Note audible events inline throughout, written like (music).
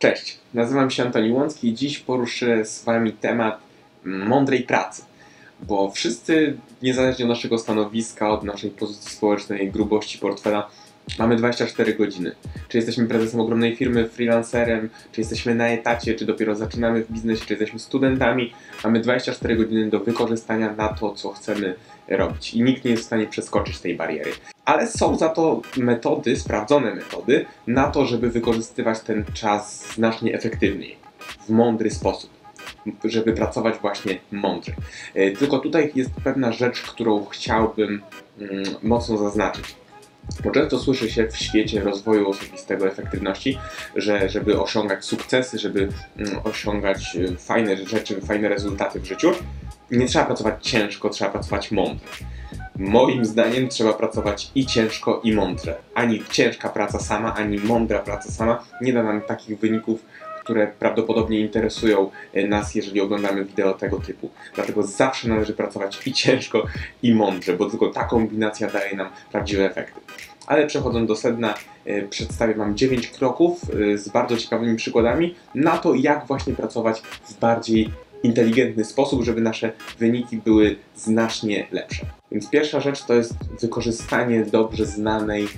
Cześć, nazywam się Antoni Łącki i dziś poruszę z Wami temat mądrej pracy. Bo wszyscy, niezależnie od naszego stanowiska, od naszej pozycji społecznej, grubości portfela, mamy 24 godziny. Czy jesteśmy prezesem ogromnej firmy, freelancerem, czy jesteśmy na etacie, czy dopiero zaczynamy w biznesie, czy jesteśmy studentami, mamy 24 godziny do wykorzystania na to, co chcemy robić. I nikt nie jest w stanie przeskoczyć tej bariery. Ale są za to metody, sprawdzone metody, na to, żeby wykorzystywać ten czas znacznie efektywniej, w mądry sposób, żeby pracować właśnie mądrze. E, Tylko tutaj jest pewna rzecz, którą chciałbym mm, mocno zaznaczyć. Bo często słyszy się w świecie rozwoju osobistego efektywności, że żeby osiągać sukcesy, żeby mm, osiągać e, fajne rzeczy, fajne rezultaty w życiu, nie trzeba pracować ciężko, trzeba pracować mądrze. Moim zdaniem trzeba pracować i ciężko, i mądrze. Ani ciężka praca sama, ani mądra praca sama nie da nam takich wyników, które prawdopodobnie interesują e, nas, jeżeli oglądamy wideo tego typu. Dlatego zawsze należy pracować i ciężko, i mądrze, bo tylko ta kombinacja daje nam prawdziwe efekty. Ale przechodząc do sedna, e, przedstawię Wam 9 kroków e, z bardzo ciekawymi przykładami na to, jak właśnie pracować w bardziej inteligentny sposób, żeby nasze wyniki były znacznie lepsze. Więc pierwsza rzecz to jest wykorzystanie dobrze znanej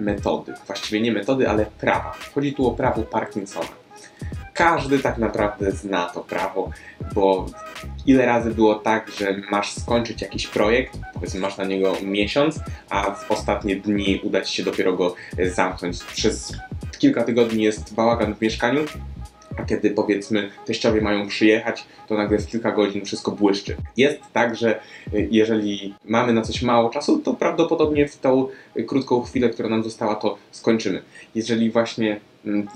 metody. Właściwie nie metody, ale prawa. Chodzi tu o prawo Parkinsona. Każdy tak naprawdę zna to prawo, bo ile razy było tak, że masz skończyć jakiś projekt, powiedzmy masz na niego miesiąc, a w ostatnie dni uda ci się dopiero go zamknąć. Przez kilka tygodni jest bałagan w mieszkaniu, a kiedy powiedzmy teściowie mają przyjechać, to nagle w kilka godzin wszystko błyszczy. Jest tak, że y, jeżeli mamy na coś mało czasu, to prawdopodobnie w tą y, krótką chwilę, która nam została, to skończymy. Jeżeli właśnie mm,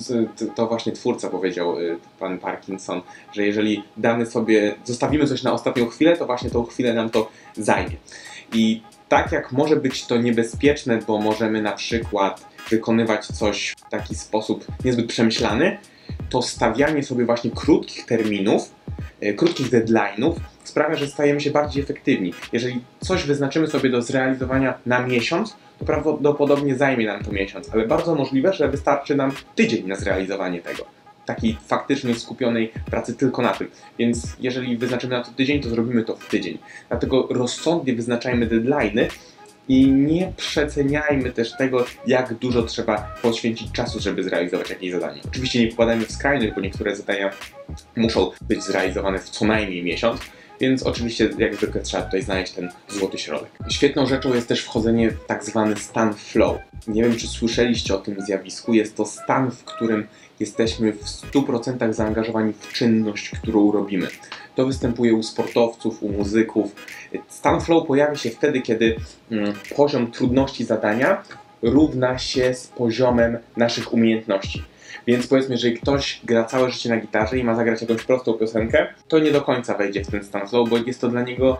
to właśnie twórca powiedział, y, pan Parkinson, że jeżeli damy sobie, zostawimy coś na ostatnią chwilę, to właśnie tą chwilę nam to zajmie. I tak jak może być to niebezpieczne, bo możemy na przykład wykonywać coś w taki sposób niezbyt przemyślany, to stawianie sobie właśnie krótkich terminów, e, krótkich deadline'ów sprawia, że stajemy się bardziej efektywni. Jeżeli coś wyznaczymy sobie do zrealizowania na miesiąc, to prawdopodobnie zajmie nam to miesiąc, ale bardzo możliwe, że wystarczy nam tydzień na zrealizowanie tego. Takiej faktycznie skupionej pracy tylko na tym. Więc jeżeli wyznaczymy na to tydzień, to zrobimy to w tydzień. Dlatego rozsądnie wyznaczajmy deadline'y, i nie przeceniajmy też tego, jak dużo trzeba poświęcić czasu, żeby zrealizować jakieś zadanie. Oczywiście nie wkładajmy w skrajność, bo niektóre zadania muszą być zrealizowane w co najmniej miesiąc, więc oczywiście jak zwykle trzeba tutaj znaleźć ten złoty środek. Świetną rzeczą jest też wchodzenie w tak zwany stan flow. Nie wiem, czy słyszeliście o tym zjawisku. Jest to stan, w którym jesteśmy w 100% zaangażowani w czynność, którą robimy. To występuje u sportowców, u muzyków. Stan flow pojawia się wtedy, kiedy mm, poziom trudności zadania równa się z poziomem naszych umiejętności. Więc powiedzmy, jeżeli ktoś gra całe życie na gitarze i ma zagrać jakąś prostą piosenkę, to nie do końca wejdzie w ten stan flow, bo jest to dla niego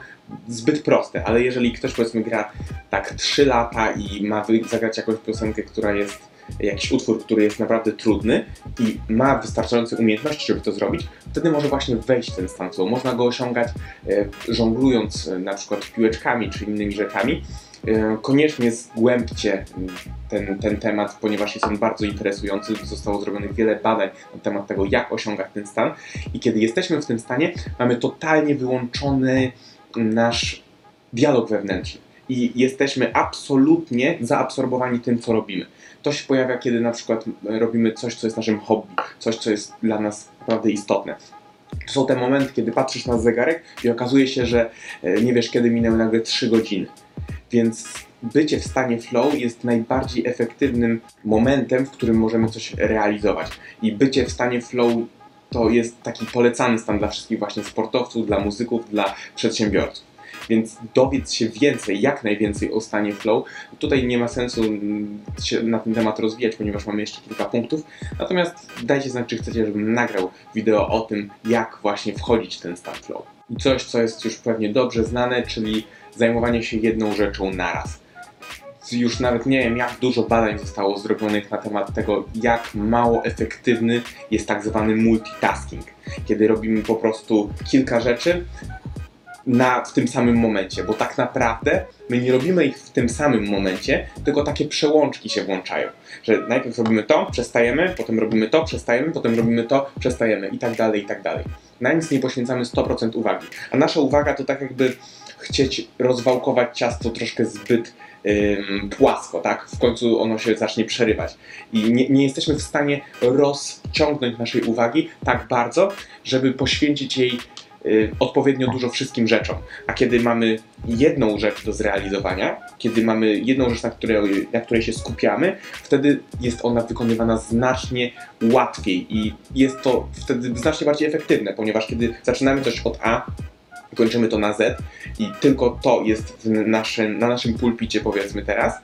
zbyt proste. Ale jeżeli ktoś powiedzmy gra tak 3 lata i ma zagrać jakąś piosenkę, która jest jakiś utwór, który jest naprawdę trudny i ma wystarczające umiejętności, żeby to zrobić, wtedy może właśnie wejść w ten stan flow. Można go osiągać e, żonglując e, na przykład piłeczkami czy innymi rzeczami. E, Koniecznie zgłębcie m, ten, ten temat, ponieważ jest on bardzo interesujący. Zostało zrobionych wiele badań na temat tego, jak osiągać ten stan. I kiedy jesteśmy w tym stanie, mamy totalnie wyłączony nasz dialog wewnętrzny. I jesteśmy absolutnie zaabsorbowani tym, co robimy. To się pojawia, kiedy na przykład robimy coś, co jest naszym hobby, coś, co jest dla nas naprawdę istotne. To są te momenty, kiedy patrzysz na zegarek i okazuje się, że e, nie wiesz, kiedy minęły nagle 3 godziny. Więc bycie w stanie flow jest najbardziej efektywnym momentem, w którym możemy coś realizować. I bycie w stanie flow to jest taki polecany stan dla wszystkich właśnie sportowców, dla muzyków, dla przedsiębiorców. Więc dowiedz się więcej, jak najwięcej o stanie flow. Tutaj nie ma sensu się na ten temat rozwijać, ponieważ mamy jeszcze kilka punktów. Natomiast dajcie znać, czy chcecie, żebym nagrał wideo o tym, jak właśnie wchodzić w ten stan flow. I coś, co jest już pewnie dobrze znane, czyli zajmowanie się jedną rzeczą naraz. Już nawet nie wiem, jak dużo badań zostało zrobionych na temat tego, jak mało efektywny jest tak zwany multitasking. Kiedy robimy po prostu kilka rzeczy, na, w tym samym momencie, bo tak naprawdę my nie robimy ich w tym samym momencie, tylko takie przełączki się włączają, że najpierw robimy to, przestajemy, potem robimy to, przestajemy, potem robimy to, przestajemy i tak dalej, i tak dalej. Na nic nie poświęcamy 100% uwagi, a nasza uwaga to tak jakby chcieć rozwałkować ciasto troszkę zbyt ym, płasko, tak? W końcu ono się zacznie przerywać. I nie, nie jesteśmy w stanie rozciągnąć naszej uwagi tak bardzo, żeby poświęcić jej odpowiednio dużo wszystkim rzeczom. A kiedy mamy jedną rzecz do zrealizowania, kiedy mamy jedną rzecz, na której, na której się skupiamy, wtedy jest ona wykonywana znacznie łatwiej i jest to wtedy znacznie bardziej efektywne, ponieważ kiedy zaczynamy coś od A, kończymy to na Z i tylko to jest na naszym pulpicie powiedzmy teraz,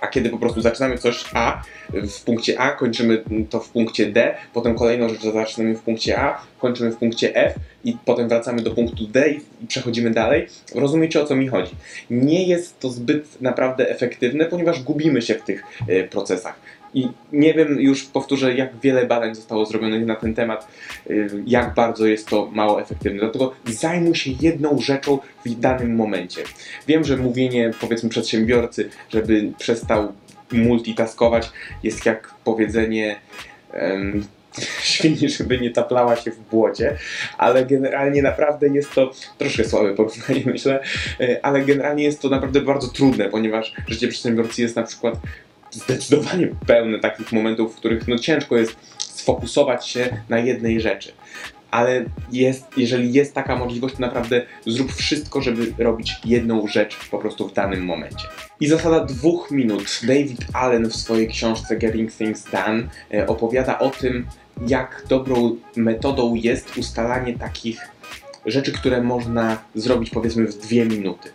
a kiedy po prostu zaczynamy coś A w punkcie A, kończymy to w punkcie D, potem kolejną rzecz zaczynamy w punkcie A, kończymy w punkcie F i potem wracamy do punktu D i, przechodzimy dalej. Rozumiecie o co mi chodzi? Nie jest to zbyt naprawdę efektywne, ponieważ gubimy się w tych e, procesach. I nie wiem, już powtórzę, jak wiele badań zostało zrobionych na ten temat, y, jak bardzo jest to mało efektywne. Dlatego zajmuj się jedną rzeczą w danym momencie. Wiem, że mówienie, powiedzmy, przedsiębiorcy, żeby przestał multitaskować, jest jak powiedzenie. (laughs) Świni, żeby nie taplała się w błocie, ale generalnie naprawdę jest to troszkę słabe porównanie, (laughs) myślę, y, ale generalnie jest to naprawdę bardzo trudne, ponieważ życie przedsiębiorcy jest na przykład zdecydowanie pełne takich momentów, w których no ciężko jest sfokusować się na jednej rzeczy. Ale jest, jeżeli jest taka możliwość, to naprawdę zrób wszystko, żeby robić jedną rzecz po prostu w danym momencie. I zasada dwóch minut. David Allen w swojej książce Getting Things Done e, opowiada o tym, jak dobrą metodą jest ustalanie takich rzeczy, które można zrobić powiedzmy w dwie minuty.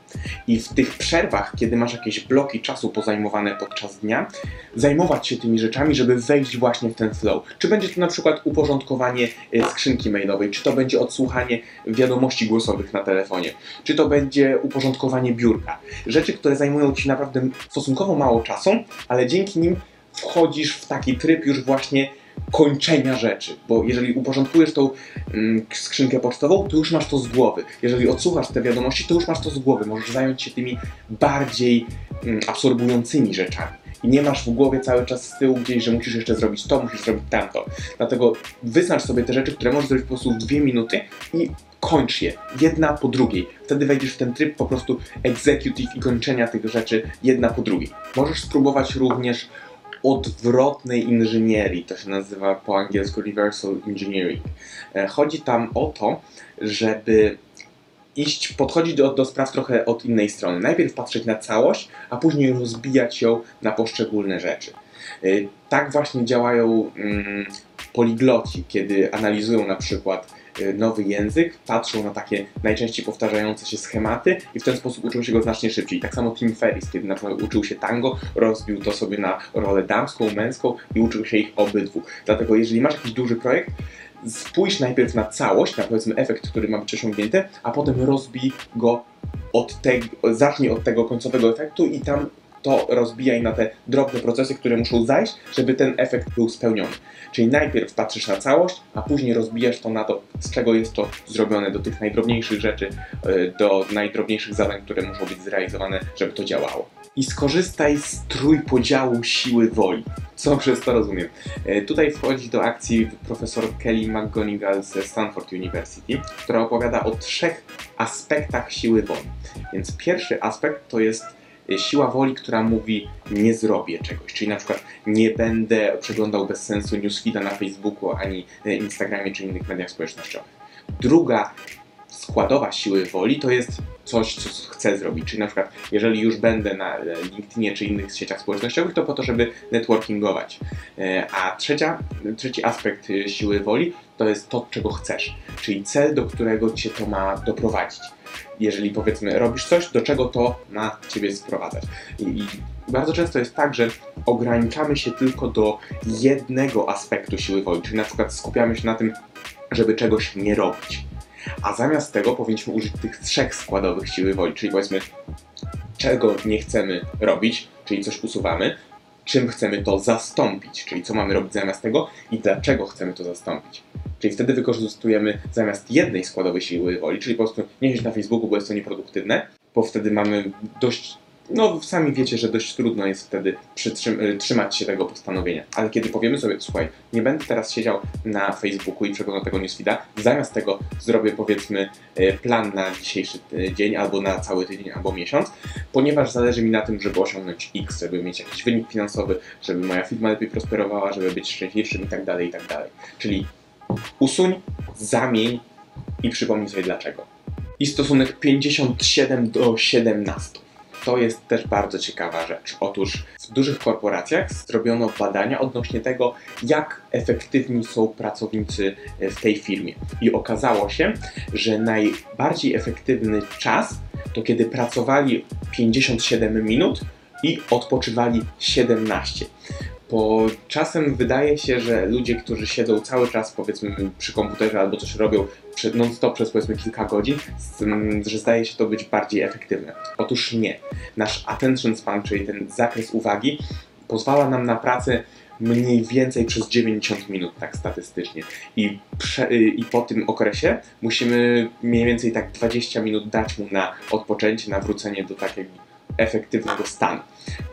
I w tych przerwach, kiedy masz jakieś bloki czasu pozajmowane podczas dnia, zajmować się tymi rzeczami, żeby wejść właśnie w ten flow. Czy będzie to na przykład uporządkowanie y, skrzynki mailowej, czy to będzie odsłuchanie wiadomości głosowych na telefonie, czy to będzie uporządkowanie biurka. Rzeczy, które zajmują Ci naprawdę stosunkowo mało czasu, ale dzięki nim wchodzisz w taki tryb już właśnie kończenia rzeczy, bo jeżeli uporządkujesz tą mm, skrzynkę pocztową, to już masz to z głowy. Jeżeli odsłuchasz te wiadomości, to już masz to z głowy. Możesz zająć się tymi bardziej mm, absorbującymi rzeczami. I nie masz w głowie cały czas z tyłu gdzieś, że musisz jeszcze zrobić to, musisz zrobić tamto. Dlatego wyznacz sobie te rzeczy, które możesz zrobić po prostu w dwie minuty i kończ je, jedna po drugiej. Wtedy wejdziesz w ten tryb po prostu executive i kończenia tych rzeczy jedna po drugiej. Możesz spróbować również odwrotnej inżynierii. To się nazywa po angielsku reversal engineering. E, chodzi tam o to, żeby iść, podchodzić do, do spraw trochę od innej strony. Najpierw patrzeć na całość, a później rozbijać ją na poszczególne rzeczy. E, tak właśnie działają mm, poligloci, kiedy analizują na przykład Y, nowy język, patrzą na takie najczęściej powtarzające się schematy i w ten sposób uczą się go znacznie szybciej. Tak samo Tim Ferriss, kiedy na przykład uczył się tango, rozbił to sobie na rolę damską, męską i uczył się ich obydwu. Dlatego jeżeli masz jakiś duży projekt, spójrz najpierw na całość, na powiedzmy efekt, który ma być osiągnięty, a potem rozbij go od tego, zacznij od tego końcowego efektu i tam to rozbijaj na te drobne procesy, które muszą zajść, żeby ten efekt był spełniony. Czyli najpierw patrzysz na całość, a później rozbijasz to na to, z czego jest to zrobione, do tych najdrobniejszych rzeczy, e, do najdrobniejszych zadań, które muszą być zrealizowane, żeby to działało. I skorzystaj z trójpodziału siły woli. Co przez to rozumiem? E, tutaj wchodzi do akcji profesor Kelly McGonigal ze Stanford University, która opowiada o trzech aspektach siły woli. Więc pierwszy aspekt to jest siła woli, która mówi nie zrobię czegoś, czyli na przykład nie będę przeglądał bez sensu newsfeeda na Facebooku ani Instagramie czy innych mediach społecznościowych. Druga składowa siły woli to jest coś, co chcę zrobić. Czyli na przykład, jeżeli już będę na LinkedInie czy innych sieciach społecznościowych, to po to, żeby networkingować. A trzecia, trzeci aspekt siły woli to jest to, czego chcesz, czyli cel, do którego cię to ma doprowadzić jeżeli powiedzmy robisz coś, do czego to ma ciebie sprowadzać. I, I, bardzo często jest tak, że ograniczamy się tylko do jednego aspektu siły woli, czyli na przykład skupiamy się na tym, żeby czegoś nie robić. A zamiast tego powinniśmy użyć tych trzech składowych siły woli, czyli powiedzmy, czego nie chcemy robić, czyli coś usuwamy, czym chcemy to zastąpić, czyli co mamy robić zamiast tego i dlaczego chcemy to zastąpić. Czyli wtedy wykorzystujemy zamiast jednej składowej siły woli, czyli po prostu nie siedzieć na Facebooku, bo jest to nieproduktywne, bo wtedy mamy dość no, sami wiecie, że dość trudno jest wtedy przytrzym- trzymać się tego postanowienia. Ale kiedy powiemy sobie, słuchaj, nie będę teraz siedział na Facebooku i przeglądał tego newsfeeda, zamiast tego zrobię powiedzmy e, plan na dzisiejszy e, dzień, albo na cały tydzień, albo miesiąc, ponieważ zależy mi na tym, żeby osiągnąć X, żeby mieć jakiś wynik finansowy, żeby moja firma lepiej prosperowała, żeby być szczęśliwszym i tak dalej, i tak dalej. Czyli usuń, zamień i przypomnij sobie dlaczego. I stosunek 57 do 17. To jest też bardzo ciekawa rzecz. Otóż w dużych korporacjach zrobiono badania odnośnie tego, jak efektywni są pracownicy w tej firmie. I okazało się, że najbardziej efektywny czas to kiedy pracowali 57 minut i odpoczywali 17 bo czasem wydaje się, że ludzie, którzy siedzą cały czas powiedzmy przy komputerze albo coś robią non-stop przez powiedzmy kilka godzin, że zdaje się to być bardziej efektywne. Otóż nie. Nasz attention span, czyli ten zakres uwagi, pozwala nam na pracę mniej więcej przez 90 minut, tak statystycznie. I, prze, I po tym okresie musimy mniej więcej tak 20 minut dać mu na odpoczęcie, na wrócenie do takiego efektywnego stanu.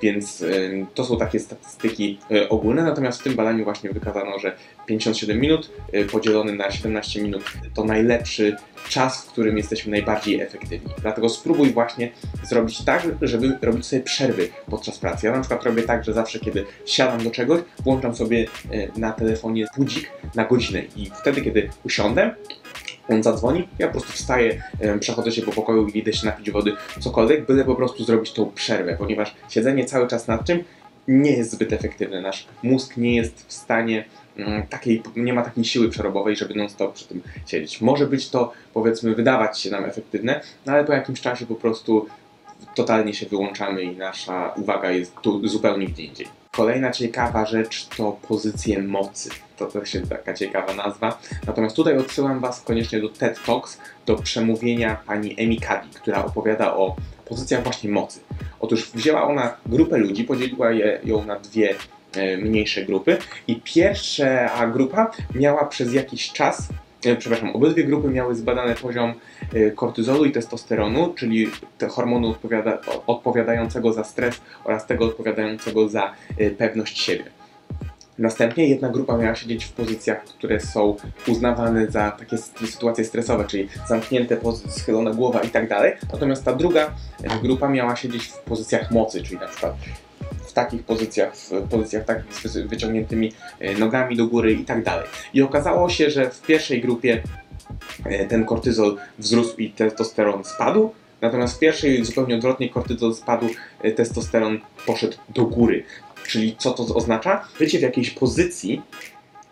Więc y, to są takie statystyki y, ogólne, natomiast w tym badaniu właśnie wykazano, że 57 minut y, podzielony na 17 minut to najlepszy czas, w którym jesteśmy najbardziej efektywni. Dlatego spróbuj właśnie zrobić tak, żeby robić sobie przerwy podczas pracy. Ja na przykład robię tak, że zawsze kiedy siadam do czegoś, włączam sobie na telefonie budzik na godzinę i wtedy, kiedy usiądę, on zadzwoni, ja po prostu wstaję, przechodzę się po pokoju i idę się napić wody, cokolwiek, byle po prostu zrobić tą przerwę, ponieważ siedzenie cały czas nad czym nie jest zbyt efektywne. Nasz mózg nie jest w stanie mm, takiej, nie ma takiej siły przerobowej, żeby non-stop przy tym siedzieć. Może być to, powiedzmy, wydawać się nam efektywne, no ale po jakimś czasie po prostu totalnie się wyłączamy i nasza uwaga jest tu zupełnie gdzie indziej. Kolejna ciekawa rzecz to pozycje mocy. To też jest taka ciekawa nazwa. Natomiast tutaj odsyłam Was koniecznie do TED Talks, do przemówienia pani Emi Cuddy, która opowiada o pozycjach właśnie mocy. Otóż wzięła ona grupę ludzi, podzieliła je, ją na dwie e, mniejsze grupy i pierwsza grupa miała przez jakiś czas przepraszam, obydwie grupy miały zbadany poziom e, kortyzolu i testosteronu, czyli te hormonu odpowiada, odpowiadającego za stres oraz tego odpowiadającego za e, pewność siebie. Następnie jedna grupa miała siedzieć w pozycjach, które są uznawane za takie sytuacje stresowe, czyli zamknięte schylona głowa i tak dalej. Natomiast ta druga grupa miała siedzieć w pozycjach mocy, czyli na przykład w takich pozycjach, w pozycjach takich z wyciągniętymi e, nogami do góry i tak dalej. I okazało się, że w pierwszej grupie e, ten kortyzol wzrósł i testosteron spadł, natomiast w pierwszej zupełnie odwrotnie kortyzol spadł, e, testosteron poszedł do góry. Czyli co to oznacza? Bycie w jakiejś pozycji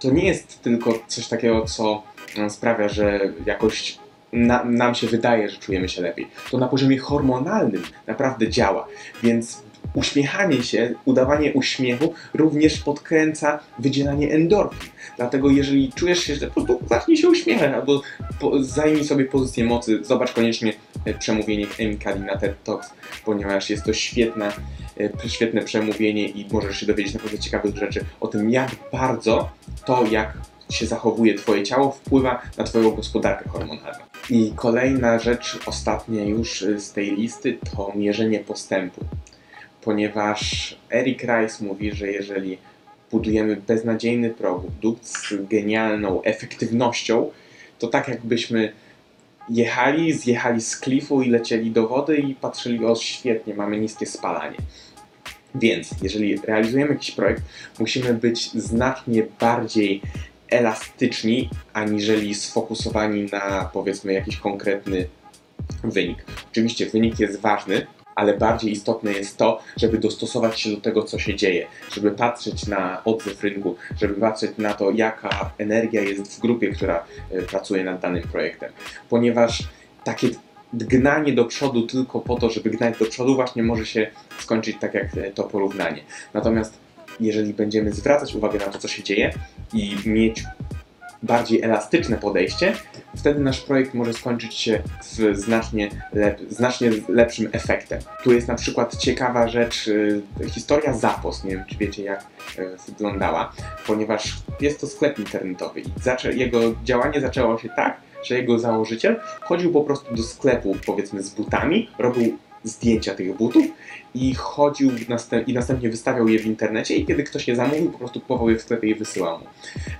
to nie jest tylko coś takiego, co sprawia, że jakoś na, nam się wydaje, że czujemy się lepiej. To na poziomie hormonalnym naprawdę działa. Więc uśmiechanie się, udawanie uśmiechu również podkręca wydzielanie endorfin. Dlatego jeżeli czujesz się, że po prostu zacznij się uśmiechać albo po, zajmij sobie pozycję mocy, zobacz koniecznie e, przemówienie Cuddy na TED Talks, ponieważ jest to świetne, świetne przemówienie i możesz się dowiedzieć naprawdę ciekawych rzeczy o tym, jak bardzo to, jak się zachowuje Twoje ciało, wpływa na Twoją gospodarkę hormonalną. I kolejna rzecz, ostatnia już e, z tej listy, to mierzenie postępu ponieważ Eric Rice mówi, że jeżeli budujemy beznadziejny produkt z genialną efektywnością, to tak jakbyśmy jechali, zjechali z klifu i lecieli do wody i patrzyli, o świetnie, mamy niskie spalanie. Więc jeżeli realizujemy jakiś projekt, musimy być znacznie bardziej elastyczni, aniżeli sfokusowani na powiedzmy jakiś konkretny wynik. Oczywiście wynik jest ważny, ale bardziej istotne jest to, żeby dostosować się do tego, co się dzieje, żeby patrzeć na odzew rynku, żeby patrzeć na to, jaka energia jest w grupie, która e, pracuje nad danym projektem. Ponieważ takie gnanie do przodu tylko po to, żeby gnać do przodu, właśnie może się skończyć tak jak e, to porównanie. Natomiast jeżeli będziemy zwracać uwagę na to, co się dzieje i mieć bardziej elastyczne podejście, wtedy nasz projekt może skończyć się w znacznie, lep, znacznie lepszym efektem. Tu jest na przykład ciekawa rzecz, y, historia Zapos, nie wiem czy wiecie jak y, wyglądała, ponieważ jest to sklep internetowy i jego działanie zaczęło się tak, że jego założyciel chodził po prostu do sklepu powiedzmy z butami, robił zdjęcia tych butów i chodził i następnie wystawiał je w internecie i kiedy ktoś je zamówił, po prostu kupował je w sklepie i wysyłał mu.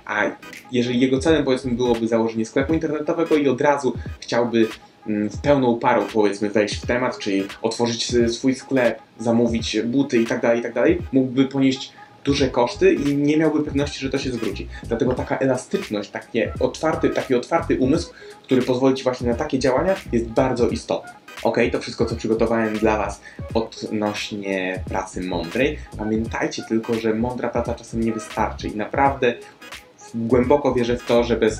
A jeżeli jego celem powiedzmy byłoby założenie sklepu internetowego i od razu chciałby mm, w pełną parą powiedzmy wejść w temat, czyli otworzyć swój sklep, zamówić buty i tak dalej, i tak mógłby ponieść duże koszty i nie miałby pewności, że to się zwróci. Dlatego taka elastyczność, takie otwarty, taki otwarty umysł, który pozwoli Ci właśnie na takie działania, jest bardzo istotny. Ok, to wszystko, co przygotowałem dla Was odnośnie pracy mądrej. Pamiętajcie tylko, że mądra praca czasem nie wystarczy i naprawdę głęboko wierzę w to, że bez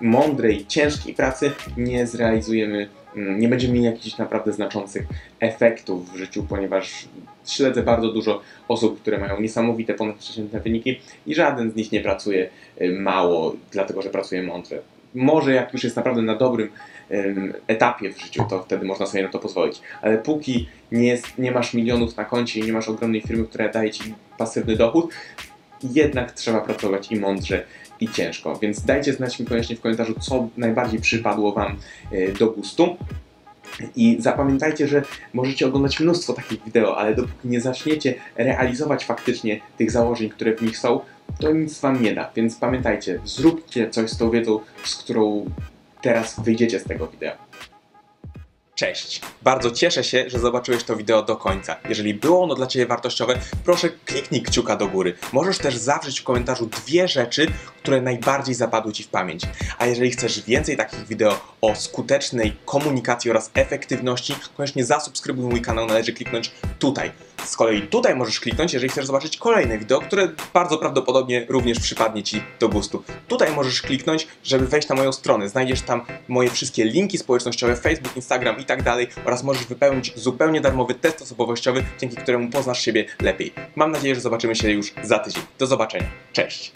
mądrej, ciężkiej pracy nie zrealizujemy, mm, nie będziemy mieli jakichś naprawdę znaczących efektów w życiu, ponieważ śledzę bardzo dużo osób, które mają niesamowite, ponadprzeciętne wyniki i żaden z nich nie pracuje y, mało, dlatego że pracuje mądrze. Może jak już jest naprawdę na dobrym etapie w życiu, to wtedy można sobie na to pozwolić. Ale póki nie, jest, nie masz milionów na koncie i nie masz ogromnej firmy, która daje ci pasywny dochód, jednak trzeba pracować i mądrze, i ciężko. Więc dajcie znać mi koniecznie w komentarzu, co najbardziej przypadło Wam e, do gustu. I zapamiętajcie, że możecie oglądać mnóstwo takich wideo, ale dopóki nie zaczniecie realizować faktycznie tych założeń, które w nich są, to nic Wam nie da. Więc pamiętajcie, zróbcie coś z tą wiedzą, z którą teraz wyjdziecie z tego wideo. Cześć! Bardzo cieszę się, że zobaczyłeś to wideo do końca. Jeżeli było ono dla Ciebie wartościowe, proszę kliknij kciuka do góry. Możesz też zawrzeć w komentarzu dwie rzeczy, które najbardziej zapadły Ci w pamięć. A jeżeli chcesz więcej takich wideo o skutecznej komunikacji oraz efektywności, koniecznie zasubskrybuj mój kanał, należy kliknąć tutaj. Z kolei tutaj możesz kliknąć, jeżeli chcesz zobaczyć kolejne wideo, które bardzo prawdopodobnie również przypadnie Ci do gustu. Tutaj możesz kliknąć, żeby wejść na moją stronę. Znajdziesz tam moje wszystkie linki społecznościowe, Facebook, Instagram i tak dalej oraz możesz wypełnić zupełnie darmowy test osobowościowy, dzięki któremu poznasz siebie lepiej. Mam nadzieję, że zobaczymy się już za tydzień. Do zobaczenia. Cześć!